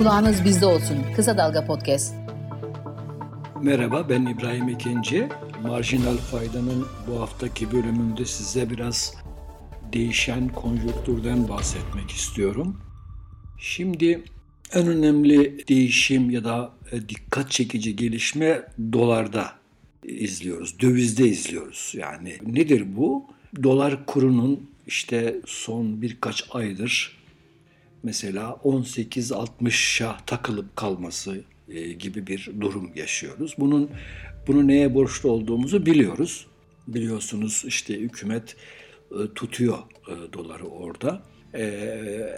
Kulağınız bizde olsun. Kısa Dalga Podcast. Merhaba ben İbrahim İkinci. Marjinal Fayda'nın bu haftaki bölümünde size biraz değişen konjonktürden bahsetmek istiyorum. Şimdi en önemli değişim ya da e, dikkat çekici gelişme dolarda izliyoruz, dövizde izliyoruz. Yani nedir bu? Dolar kurunun işte son birkaç aydır mesela 18.60'a takılıp kalması e, gibi bir durum yaşıyoruz. Bunun bunu neye borçlu olduğumuzu biliyoruz. Biliyorsunuz işte hükümet e, tutuyor e, doları orada e,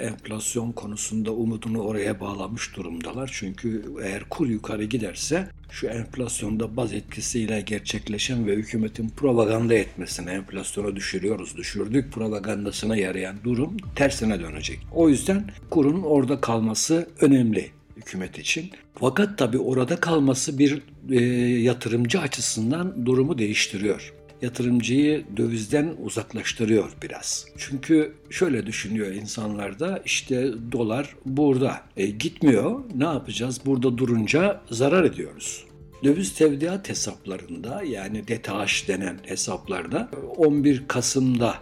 enflasyon konusunda umudunu oraya bağlamış durumdalar. Çünkü eğer kur yukarı giderse şu enflasyonda baz etkisiyle gerçekleşen ve hükümetin propaganda etmesine enflasyonu düşürüyoruz, düşürdük propagandasına yarayan durum tersine dönecek. O yüzden kurun orada kalması önemli hükümet için. Fakat tabii orada kalması bir e, yatırımcı açısından durumu değiştiriyor yatırımcıyı dövizden uzaklaştırıyor biraz. Çünkü şöyle düşünüyor insanlar da işte dolar burada e, gitmiyor ne yapacağız burada durunca zarar ediyoruz. Döviz tevdiat hesaplarında yani DTH denen hesaplarda 11 Kasım'da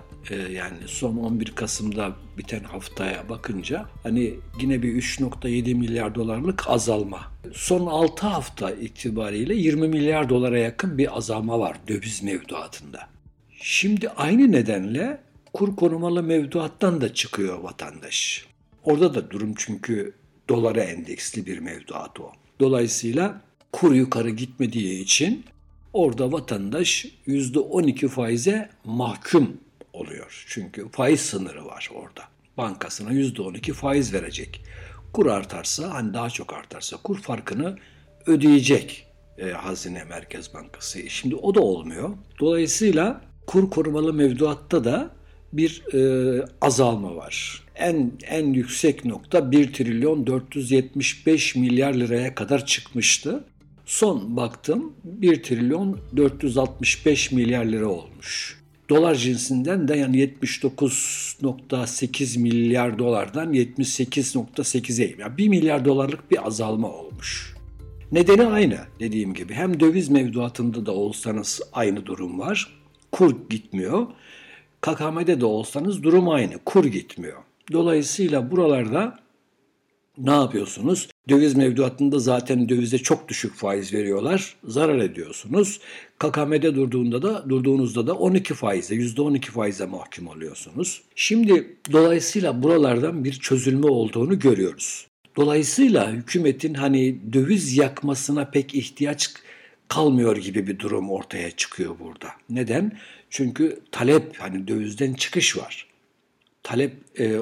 yani son 11 Kasım'da biten haftaya bakınca hani yine bir 3.7 milyar dolarlık azalma. Son 6 hafta itibariyle 20 milyar dolara yakın bir azalma var döviz mevduatında. Şimdi aynı nedenle kur korumalı mevduattan da çıkıyor vatandaş. Orada da durum çünkü dolara endeksli bir mevduat o. Dolayısıyla kur yukarı gitmediği için orada vatandaş %12 faize mahkum oluyor. Çünkü faiz sınırı var orada. Bankasına %12 faiz verecek. Kur artarsa, hani daha çok artarsa kur farkını ödeyecek e, Hazine Merkez Bankası. E, şimdi o da olmuyor. Dolayısıyla kur korumalı mevduatta da bir e, azalma var. En en yüksek nokta 1 trilyon 475 milyar liraya kadar çıkmıştı. Son baktım 1 trilyon 465 milyar lira olmuş dolar cinsinden de yani 79.8 milyar dolardan 78.8'e yani 1 milyar dolarlık bir azalma olmuş. Nedeni aynı dediğim gibi. Hem döviz mevduatında da olsanız aynı durum var. Kur gitmiyor. KKM'de de olsanız durum aynı. Kur gitmiyor. Dolayısıyla buralarda ne yapıyorsunuz? Döviz mevduatında zaten dövize çok düşük faiz veriyorlar. Zarar ediyorsunuz. KKM'de durduğunda da durduğunuzda da 12 faize, %12 faize mahkum oluyorsunuz. Şimdi dolayısıyla buralardan bir çözülme olduğunu görüyoruz. Dolayısıyla hükümetin hani döviz yakmasına pek ihtiyaç kalmıyor gibi bir durum ortaya çıkıyor burada. Neden? Çünkü talep hani dövizden çıkış var. Talep e,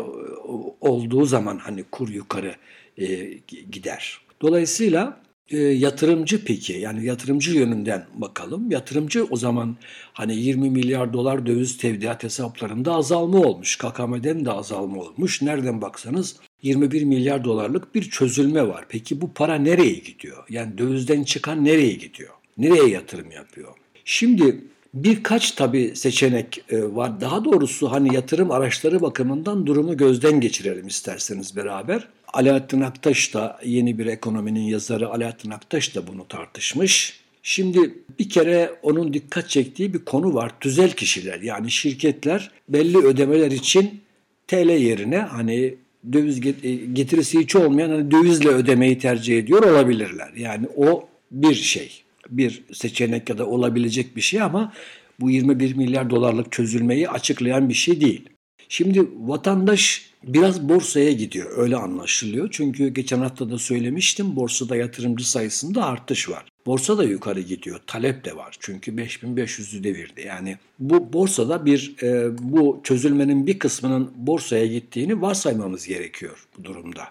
olduğu zaman hani kur yukarı e, gider. Dolayısıyla e, yatırımcı peki yani yatırımcı yönünden bakalım. Yatırımcı o zaman hani 20 milyar dolar döviz tevdiat hesaplarında azalma olmuş. KKM'den de azalma olmuş. Nereden baksanız 21 milyar dolarlık bir çözülme var. Peki bu para nereye gidiyor? Yani dövizden çıkan nereye gidiyor? Nereye yatırım yapıyor? Şimdi birkaç tabi seçenek e, var. Daha doğrusu hani yatırım araçları bakımından durumu gözden geçirelim isterseniz beraber. Alaaddin Aktaş da yeni bir ekonominin yazarı Alaaddin Aktaş da bunu tartışmış. Şimdi bir kere onun dikkat çektiği bir konu var. Tüzel kişiler yani şirketler belli ödemeler için TL yerine hani döviz e, getirisi hiç olmayan hani dövizle ödemeyi tercih ediyor olabilirler. Yani o bir şey, bir seçenek ya da olabilecek bir şey ama bu 21 milyar dolarlık çözülmeyi açıklayan bir şey değil. Şimdi vatandaş biraz borsaya gidiyor öyle anlaşılıyor. Çünkü geçen hafta da söylemiştim borsada yatırımcı sayısında artış var. Borsa da yukarı gidiyor. Talep de var. Çünkü 5500'ü devirdi. Yani bu borsada bir e, bu çözülmenin bir kısmının borsaya gittiğini varsaymamız gerekiyor bu durumda.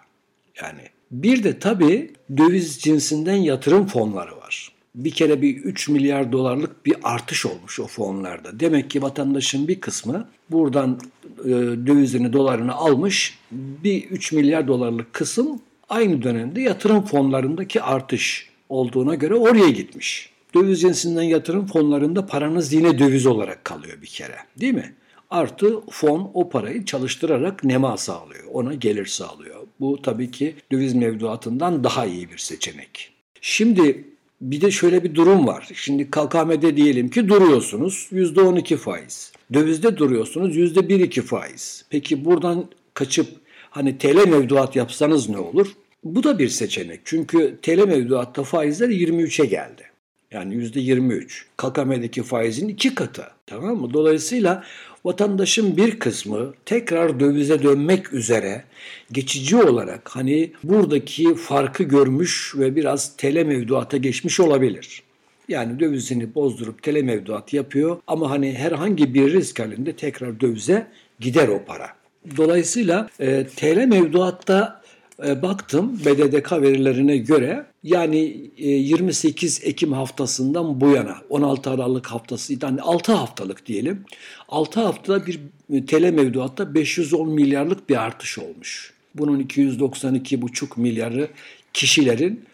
Yani bir de tabii döviz cinsinden yatırım fonları var bir kere bir 3 milyar dolarlık bir artış olmuş o fonlarda. Demek ki vatandaşın bir kısmı buradan e, dövizini, dolarını almış. Bir 3 milyar dolarlık kısım aynı dönemde yatırım fonlarındaki artış olduğuna göre oraya gitmiş. Döviz cinsinden yatırım fonlarında paranız yine döviz olarak kalıyor bir kere değil mi? Artı fon o parayı çalıştırarak nema sağlıyor, ona gelir sağlıyor. Bu tabii ki döviz mevduatından daha iyi bir seçenek. Şimdi bir de şöyle bir durum var. Şimdi KKM'de diyelim ki duruyorsunuz %12 faiz. Dövizde duruyorsunuz %1-2 faiz. Peki buradan kaçıp hani TL mevduat yapsanız ne olur? Bu da bir seçenek. Çünkü TL mevduatta faizler 23'e geldi. Yani %23. KKM'deki faizin iki katı. Tamam mı? Dolayısıyla vatandaşın bir kısmı tekrar dövize dönmek üzere geçici olarak hani buradaki farkı görmüş ve biraz TL mevduata geçmiş olabilir. Yani dövizini bozdurup TL mevduat yapıyor ama hani herhangi bir risk halinde tekrar dövize gider o para. Dolayısıyla e, TL mevduatta baktım BDDK verilerine göre yani e, 28 Ekim haftasından bu yana 16 Aralık haftası yani 6 haftalık diyelim 6 haftada bir TL mevduatta 510 milyarlık bir artış olmuş. Bunun 292,5 milyarı kişilerin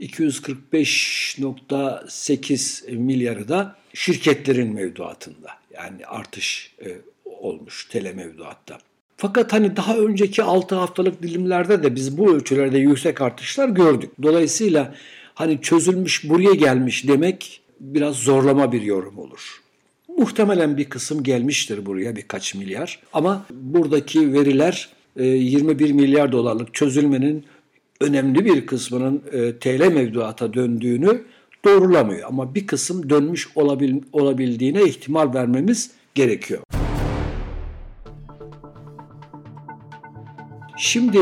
245.8 milyarı da şirketlerin mevduatında. Yani artış e, olmuş TL mevduatta. Fakat hani daha önceki 6 haftalık dilimlerde de biz bu ölçülerde yüksek artışlar gördük. Dolayısıyla hani çözülmüş buraya gelmiş demek biraz zorlama bir yorum olur. Muhtemelen bir kısım gelmiştir buraya birkaç milyar ama buradaki veriler 21 e, milyar dolarlık çözülmenin önemli bir kısmının e, TL mevduata döndüğünü doğrulamıyor. Ama bir kısım dönmüş olabildiğine ihtimal vermemiz gerekiyor. Şimdi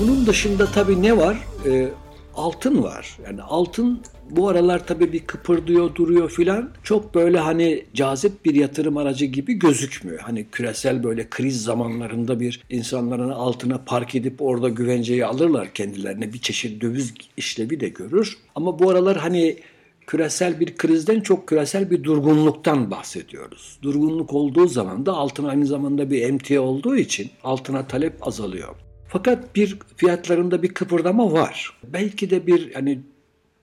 bunun dışında tabii ne var? E, altın var. Yani altın bu aralar tabii bir kıpırdıyor duruyor filan. Çok böyle hani cazip bir yatırım aracı gibi gözükmüyor. Hani küresel böyle kriz zamanlarında bir insanların altına park edip orada güvenceyi alırlar kendilerine. Bir çeşit döviz işlevi de görür. Ama bu aralar hani küresel bir krizden çok küresel bir durgunluktan bahsediyoruz. Durgunluk olduğu zaman da altın aynı zamanda bir emtia olduğu için altına talep azalıyor. Fakat bir fiyatlarında bir kıpırdama var. Belki de bir yani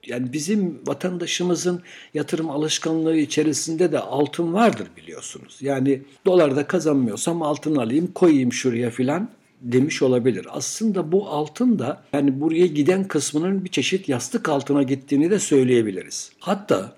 yani bizim vatandaşımızın yatırım alışkanlığı içerisinde de altın vardır biliyorsunuz. Yani dolarda kazanmıyorsam altın alayım koyayım şuraya filan demiş olabilir. Aslında bu altın da yani buraya giden kısmının bir çeşit yastık altına gittiğini de söyleyebiliriz. Hatta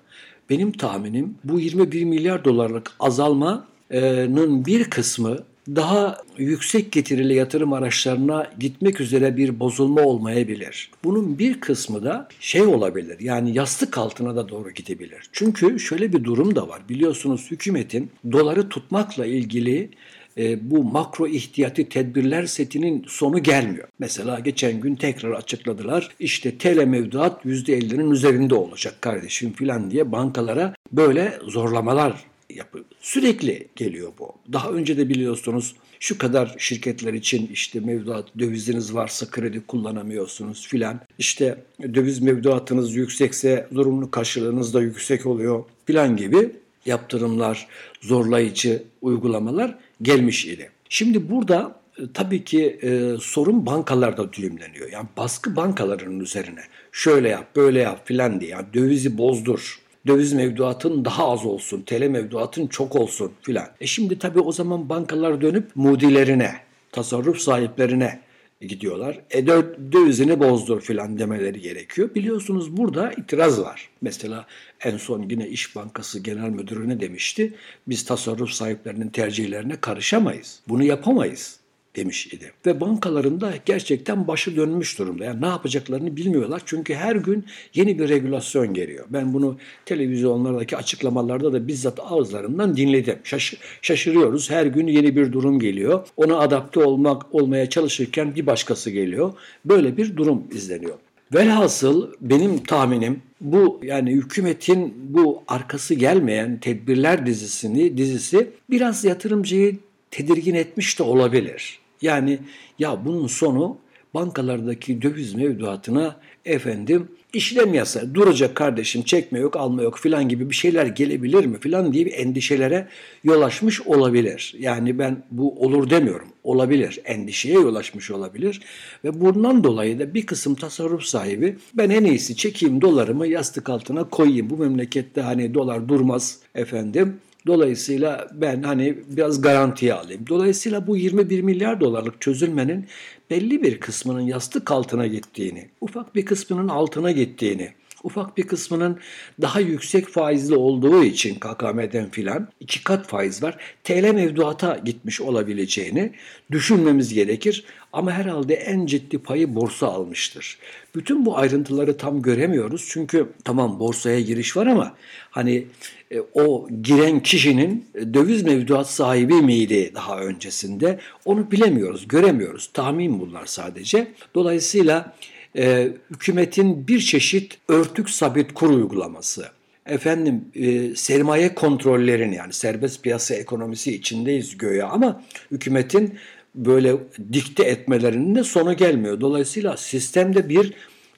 benim tahminim bu 21 milyar dolarlık azalmanın bir kısmı daha yüksek getirili yatırım araçlarına gitmek üzere bir bozulma olmayabilir. Bunun bir kısmı da şey olabilir yani yastık altına da doğru gidebilir. Çünkü şöyle bir durum da var biliyorsunuz hükümetin doları tutmakla ilgili e, bu makro ihtiyati tedbirler setinin sonu gelmiyor. Mesela geçen gün tekrar açıkladılar. İşte TL mevduat %50'nin üzerinde olacak kardeşim filan diye bankalara böyle zorlamalar yapı sürekli geliyor bu. Daha önce de biliyorsunuz şu kadar şirketler için işte mevduat döviziniz varsa kredi kullanamıyorsunuz filan. İşte döviz mevduatınız yüksekse zorunlu karşılığınız da yüksek oluyor filan gibi yaptırımlar, zorlayıcı uygulamalar gelmiş idi. Şimdi burada e, tabii ki e, sorun bankalarda düğümleniyor. Yani baskı bankaların üzerine. Şöyle yap, böyle yap filan diye. Yani dövizi bozdur döviz mevduatın daha az olsun, TL mevduatın çok olsun filan. E şimdi tabii o zaman bankalar dönüp mudilerine, tasarruf sahiplerine gidiyorlar. E dövizini bozdur filan demeleri gerekiyor. Biliyorsunuz burada itiraz var. Mesela en son yine İş Bankası Genel Müdürü ne demişti? Biz tasarruf sahiplerinin tercihlerine karışamayız. Bunu yapamayız demiş idi. Ve bankalarında gerçekten başı dönmüş durumda. Yani ne yapacaklarını bilmiyorlar. Çünkü her gün yeni bir regülasyon geliyor. Ben bunu televizyonlardaki açıklamalarda da bizzat ağızlarından dinledim. Şaş şaşırıyoruz. Her gün yeni bir durum geliyor. Ona adapte olmak olmaya çalışırken bir başkası geliyor. Böyle bir durum izleniyor. Velhasıl benim tahminim bu yani hükümetin bu arkası gelmeyen tedbirler dizisini dizisi biraz yatırımcıyı tedirgin etmiş de olabilir. Yani ya bunun sonu bankalardaki döviz mevduatına efendim işlem yasa duracak kardeşim çekme yok alma yok filan gibi bir şeyler gelebilir mi filan diye bir endişelere yol açmış olabilir. Yani ben bu olur demiyorum. Olabilir. Endişeye yol açmış olabilir. Ve bundan dolayı da bir kısım tasarruf sahibi ben en iyisi çekeyim dolarımı yastık altına koyayım. Bu memlekette hani dolar durmaz efendim Dolayısıyla ben hani biraz garantiye alayım. Dolayısıyla bu 21 milyar dolarlık çözülmenin belli bir kısmının yastık altına gittiğini, ufak bir kısmının altına gittiğini, ufak bir kısmının daha yüksek faizli olduğu için KKM'den filan iki kat faiz var. TL mevduata gitmiş olabileceğini düşünmemiz gerekir. Ama herhalde en ciddi payı borsa almıştır. Bütün bu ayrıntıları tam göremiyoruz. Çünkü tamam borsaya giriş var ama hani e, o giren kişinin döviz mevduat sahibi miydi daha öncesinde onu bilemiyoruz, göremiyoruz. Tahmin bunlar sadece. Dolayısıyla e, hükümetin bir çeşit örtük sabit kur uygulaması, efendim e, sermaye kontrollerini yani serbest piyasa ekonomisi içindeyiz göğe ama hükümetin böyle dikte etmelerinin de sonu gelmiyor. Dolayısıyla sistemde bir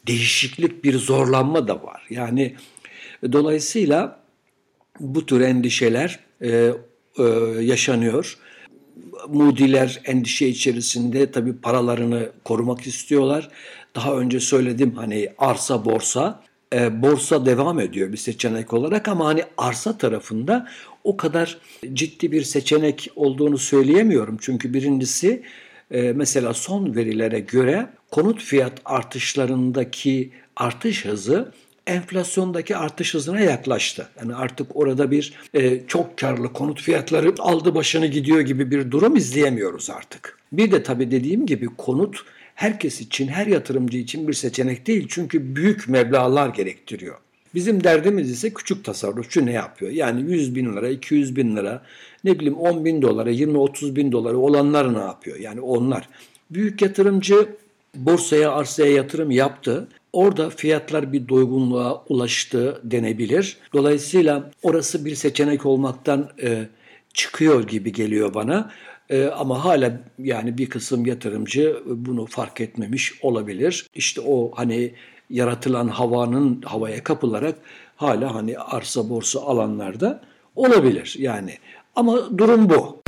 değişiklik, bir zorlanma da var. Yani dolayısıyla bu tür endişeler e, e, yaşanıyor. Mudiler endişe içerisinde tabii paralarını korumak istiyorlar. Daha önce söyledim hani arsa borsa. E, borsa devam ediyor bir seçenek olarak ama hani arsa tarafında o kadar ciddi bir seçenek olduğunu söyleyemiyorum. Çünkü birincisi e, mesela son verilere göre konut fiyat artışlarındaki artış hızı enflasyondaki artış hızına yaklaştı. Yani artık orada bir e, çok karlı konut fiyatları aldı başını gidiyor gibi bir durum izleyemiyoruz artık. Bir de tabii dediğim gibi konut herkes için, her yatırımcı için bir seçenek değil. Çünkü büyük meblalar gerektiriyor. Bizim derdimiz ise küçük tasarrufçu ne yapıyor? Yani 100 bin lira, 200 bin lira, ne bileyim 10 bin dolara, 20-30 bin dolara olanlar ne yapıyor? Yani onlar. Büyük yatırımcı borsaya, arsaya yatırım yaptı. Orada fiyatlar bir doygunluğa ulaştı denebilir. Dolayısıyla orası bir seçenek olmaktan e, çıkıyor gibi geliyor bana. E, ama hala yani bir kısım yatırımcı bunu fark etmemiş olabilir. İşte o hani yaratılan havanın havaya kapılarak hala hani arsa borsa alanlarda olabilir yani. Ama durum bu.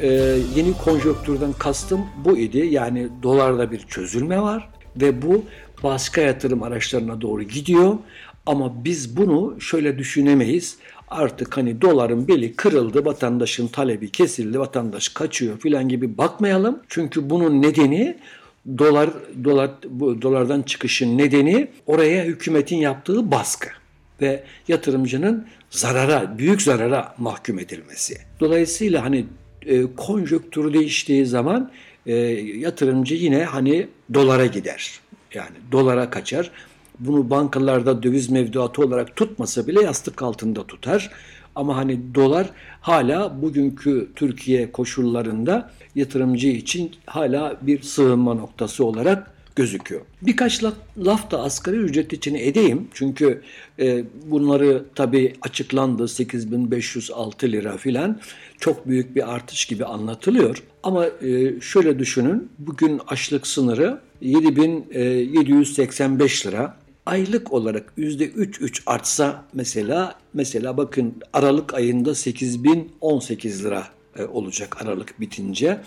Ee, yeni konjonktürden kastım bu idi. Yani dolarda bir çözülme var ve bu başka yatırım araçlarına doğru gidiyor. Ama biz bunu şöyle düşünemeyiz. Artık hani doların beli kırıldı, vatandaşın talebi kesildi, vatandaş kaçıyor filan gibi bakmayalım. Çünkü bunun nedeni dolar dolar bu dolardan çıkışın nedeni oraya hükümetin yaptığı baskı ve yatırımcının zarara, büyük zarara mahkum edilmesi. Dolayısıyla hani e, konjöktür değiştiği zaman e, yatırımcı yine hani dolara gider. Yani dolara kaçar. Bunu bankalarda döviz mevduatı olarak tutmasa bile yastık altında tutar. Ama hani dolar hala bugünkü Türkiye koşullarında yatırımcı için hala bir sığınma noktası olarak gözüküyor. Birkaç laf, laf da asgari ücret için edeyim. Çünkü e, bunları tabii açıklandı 8506 lira filan çok büyük bir artış gibi anlatılıyor. Ama e, şöyle düşünün bugün açlık sınırı 7785 e, lira. Aylık olarak %3-3 artsa mesela mesela bakın Aralık ayında 8018 lira e, olacak Aralık bitince.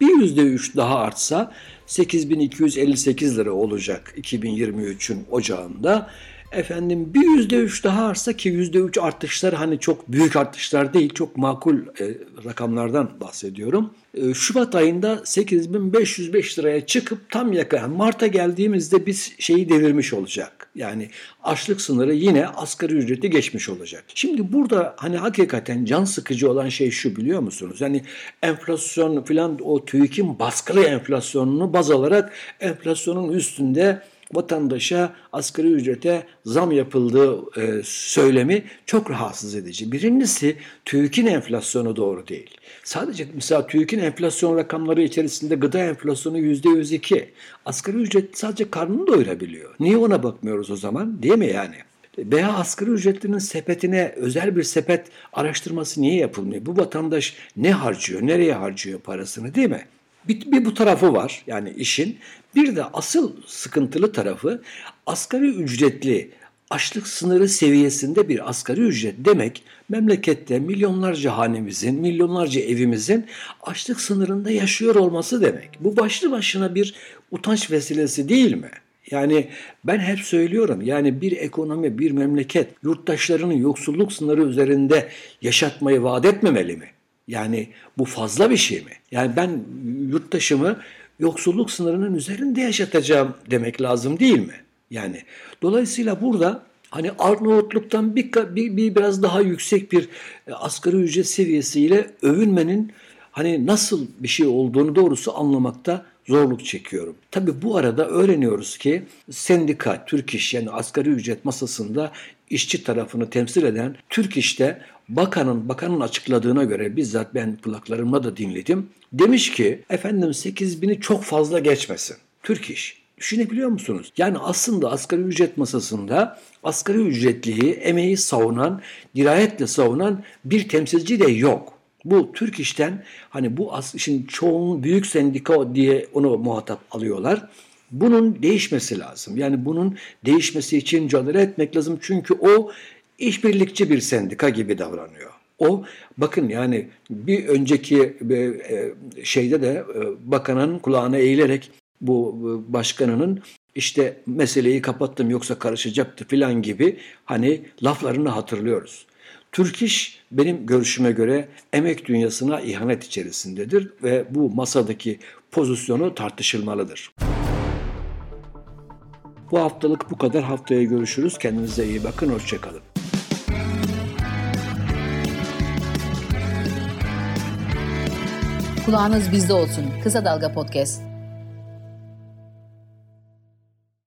Bir %3 daha artsa 8258 lira olacak 2023'ün ocağında. Efendim bir yüzde üç daha artsa ki yüzde üç artışlar hani çok büyük artışlar değil çok makul e, rakamlardan bahsediyorum. E, Şubat ayında 8505 liraya çıkıp tam yakın Mart'a geldiğimizde biz şeyi devirmiş olacak. Yani açlık sınırı yine asgari ücreti geçmiş olacak. Şimdi burada hani hakikaten can sıkıcı olan şey şu biliyor musunuz? Hani enflasyon filan o TÜİK'in baskılı enflasyonunu baz alarak enflasyonun üstünde vatandaşa asgari ücrete zam yapıldığı e, söylemi çok rahatsız edici. Birincisi TÜİK'in enflasyonu doğru değil. Sadece mesela TÜİK'in enflasyon rakamları içerisinde gıda enflasyonu yüzde yüz iki. Asgari ücret sadece karnını doyurabiliyor. Niye ona bakmıyoruz o zaman? Değil mi yani? Veya asgari ücretlinin sepetine özel bir sepet araştırması niye yapılmıyor? Bu vatandaş ne harcıyor, nereye harcıyor parasını değil mi? Bir, bir bu tarafı var yani işin. Bir de asıl sıkıntılı tarafı asgari ücretli açlık sınırı seviyesinde bir asgari ücret demek memlekette milyonlarca hanemizin, milyonlarca evimizin açlık sınırında yaşıyor olması demek. Bu başlı başına bir utanç vesilesi değil mi? Yani ben hep söylüyorum yani bir ekonomi, bir memleket yurttaşlarının yoksulluk sınırı üzerinde yaşatmayı vaat etmemeli mi? Yani bu fazla bir şey mi? Yani ben yurttaşımı yoksulluk sınırının üzerinde yaşatacağım demek lazım değil mi? Yani dolayısıyla burada hani Arnavutluk'tan bir, bir, bir biraz daha yüksek bir e, asgari ücret seviyesiyle övünmenin hani nasıl bir şey olduğunu doğrusu anlamakta zorluk çekiyorum. Tabi bu arada öğreniyoruz ki sendika, Türk İş yani asgari ücret masasında işçi tarafını temsil eden Türk İş'te bakanın bakanın açıkladığına göre bizzat ben kulaklarımla da dinledim. Demiş ki efendim 8 bini çok fazla geçmesin. Türk İş. Düşünebiliyor musunuz? Yani aslında asgari ücret masasında asgari ücretliyi, emeği savunan, dirayetle savunan bir temsilci de yok. Bu Türk işten hani bu şimdi çoğunun büyük sendika diye onu muhatap alıyorlar. Bunun değişmesi lazım. Yani bunun değişmesi için mücadele etmek lazım. Çünkü o işbirlikçi bir sendika gibi davranıyor. O bakın yani bir önceki e, e, şeyde de e, bakanın kulağına eğilerek bu başkanının işte meseleyi kapattım yoksa karışacaktı filan gibi hani laflarını hatırlıyoruz. Türk İş benim görüşüme göre emek dünyasına ihanet içerisindedir ve bu masadaki pozisyonu tartışılmalıdır. Bu haftalık bu kadar. Haftaya görüşürüz. Kendinize iyi bakın. Hoşçakalın. Kulağınız bizde olsun. Kısa Dalga Podcast.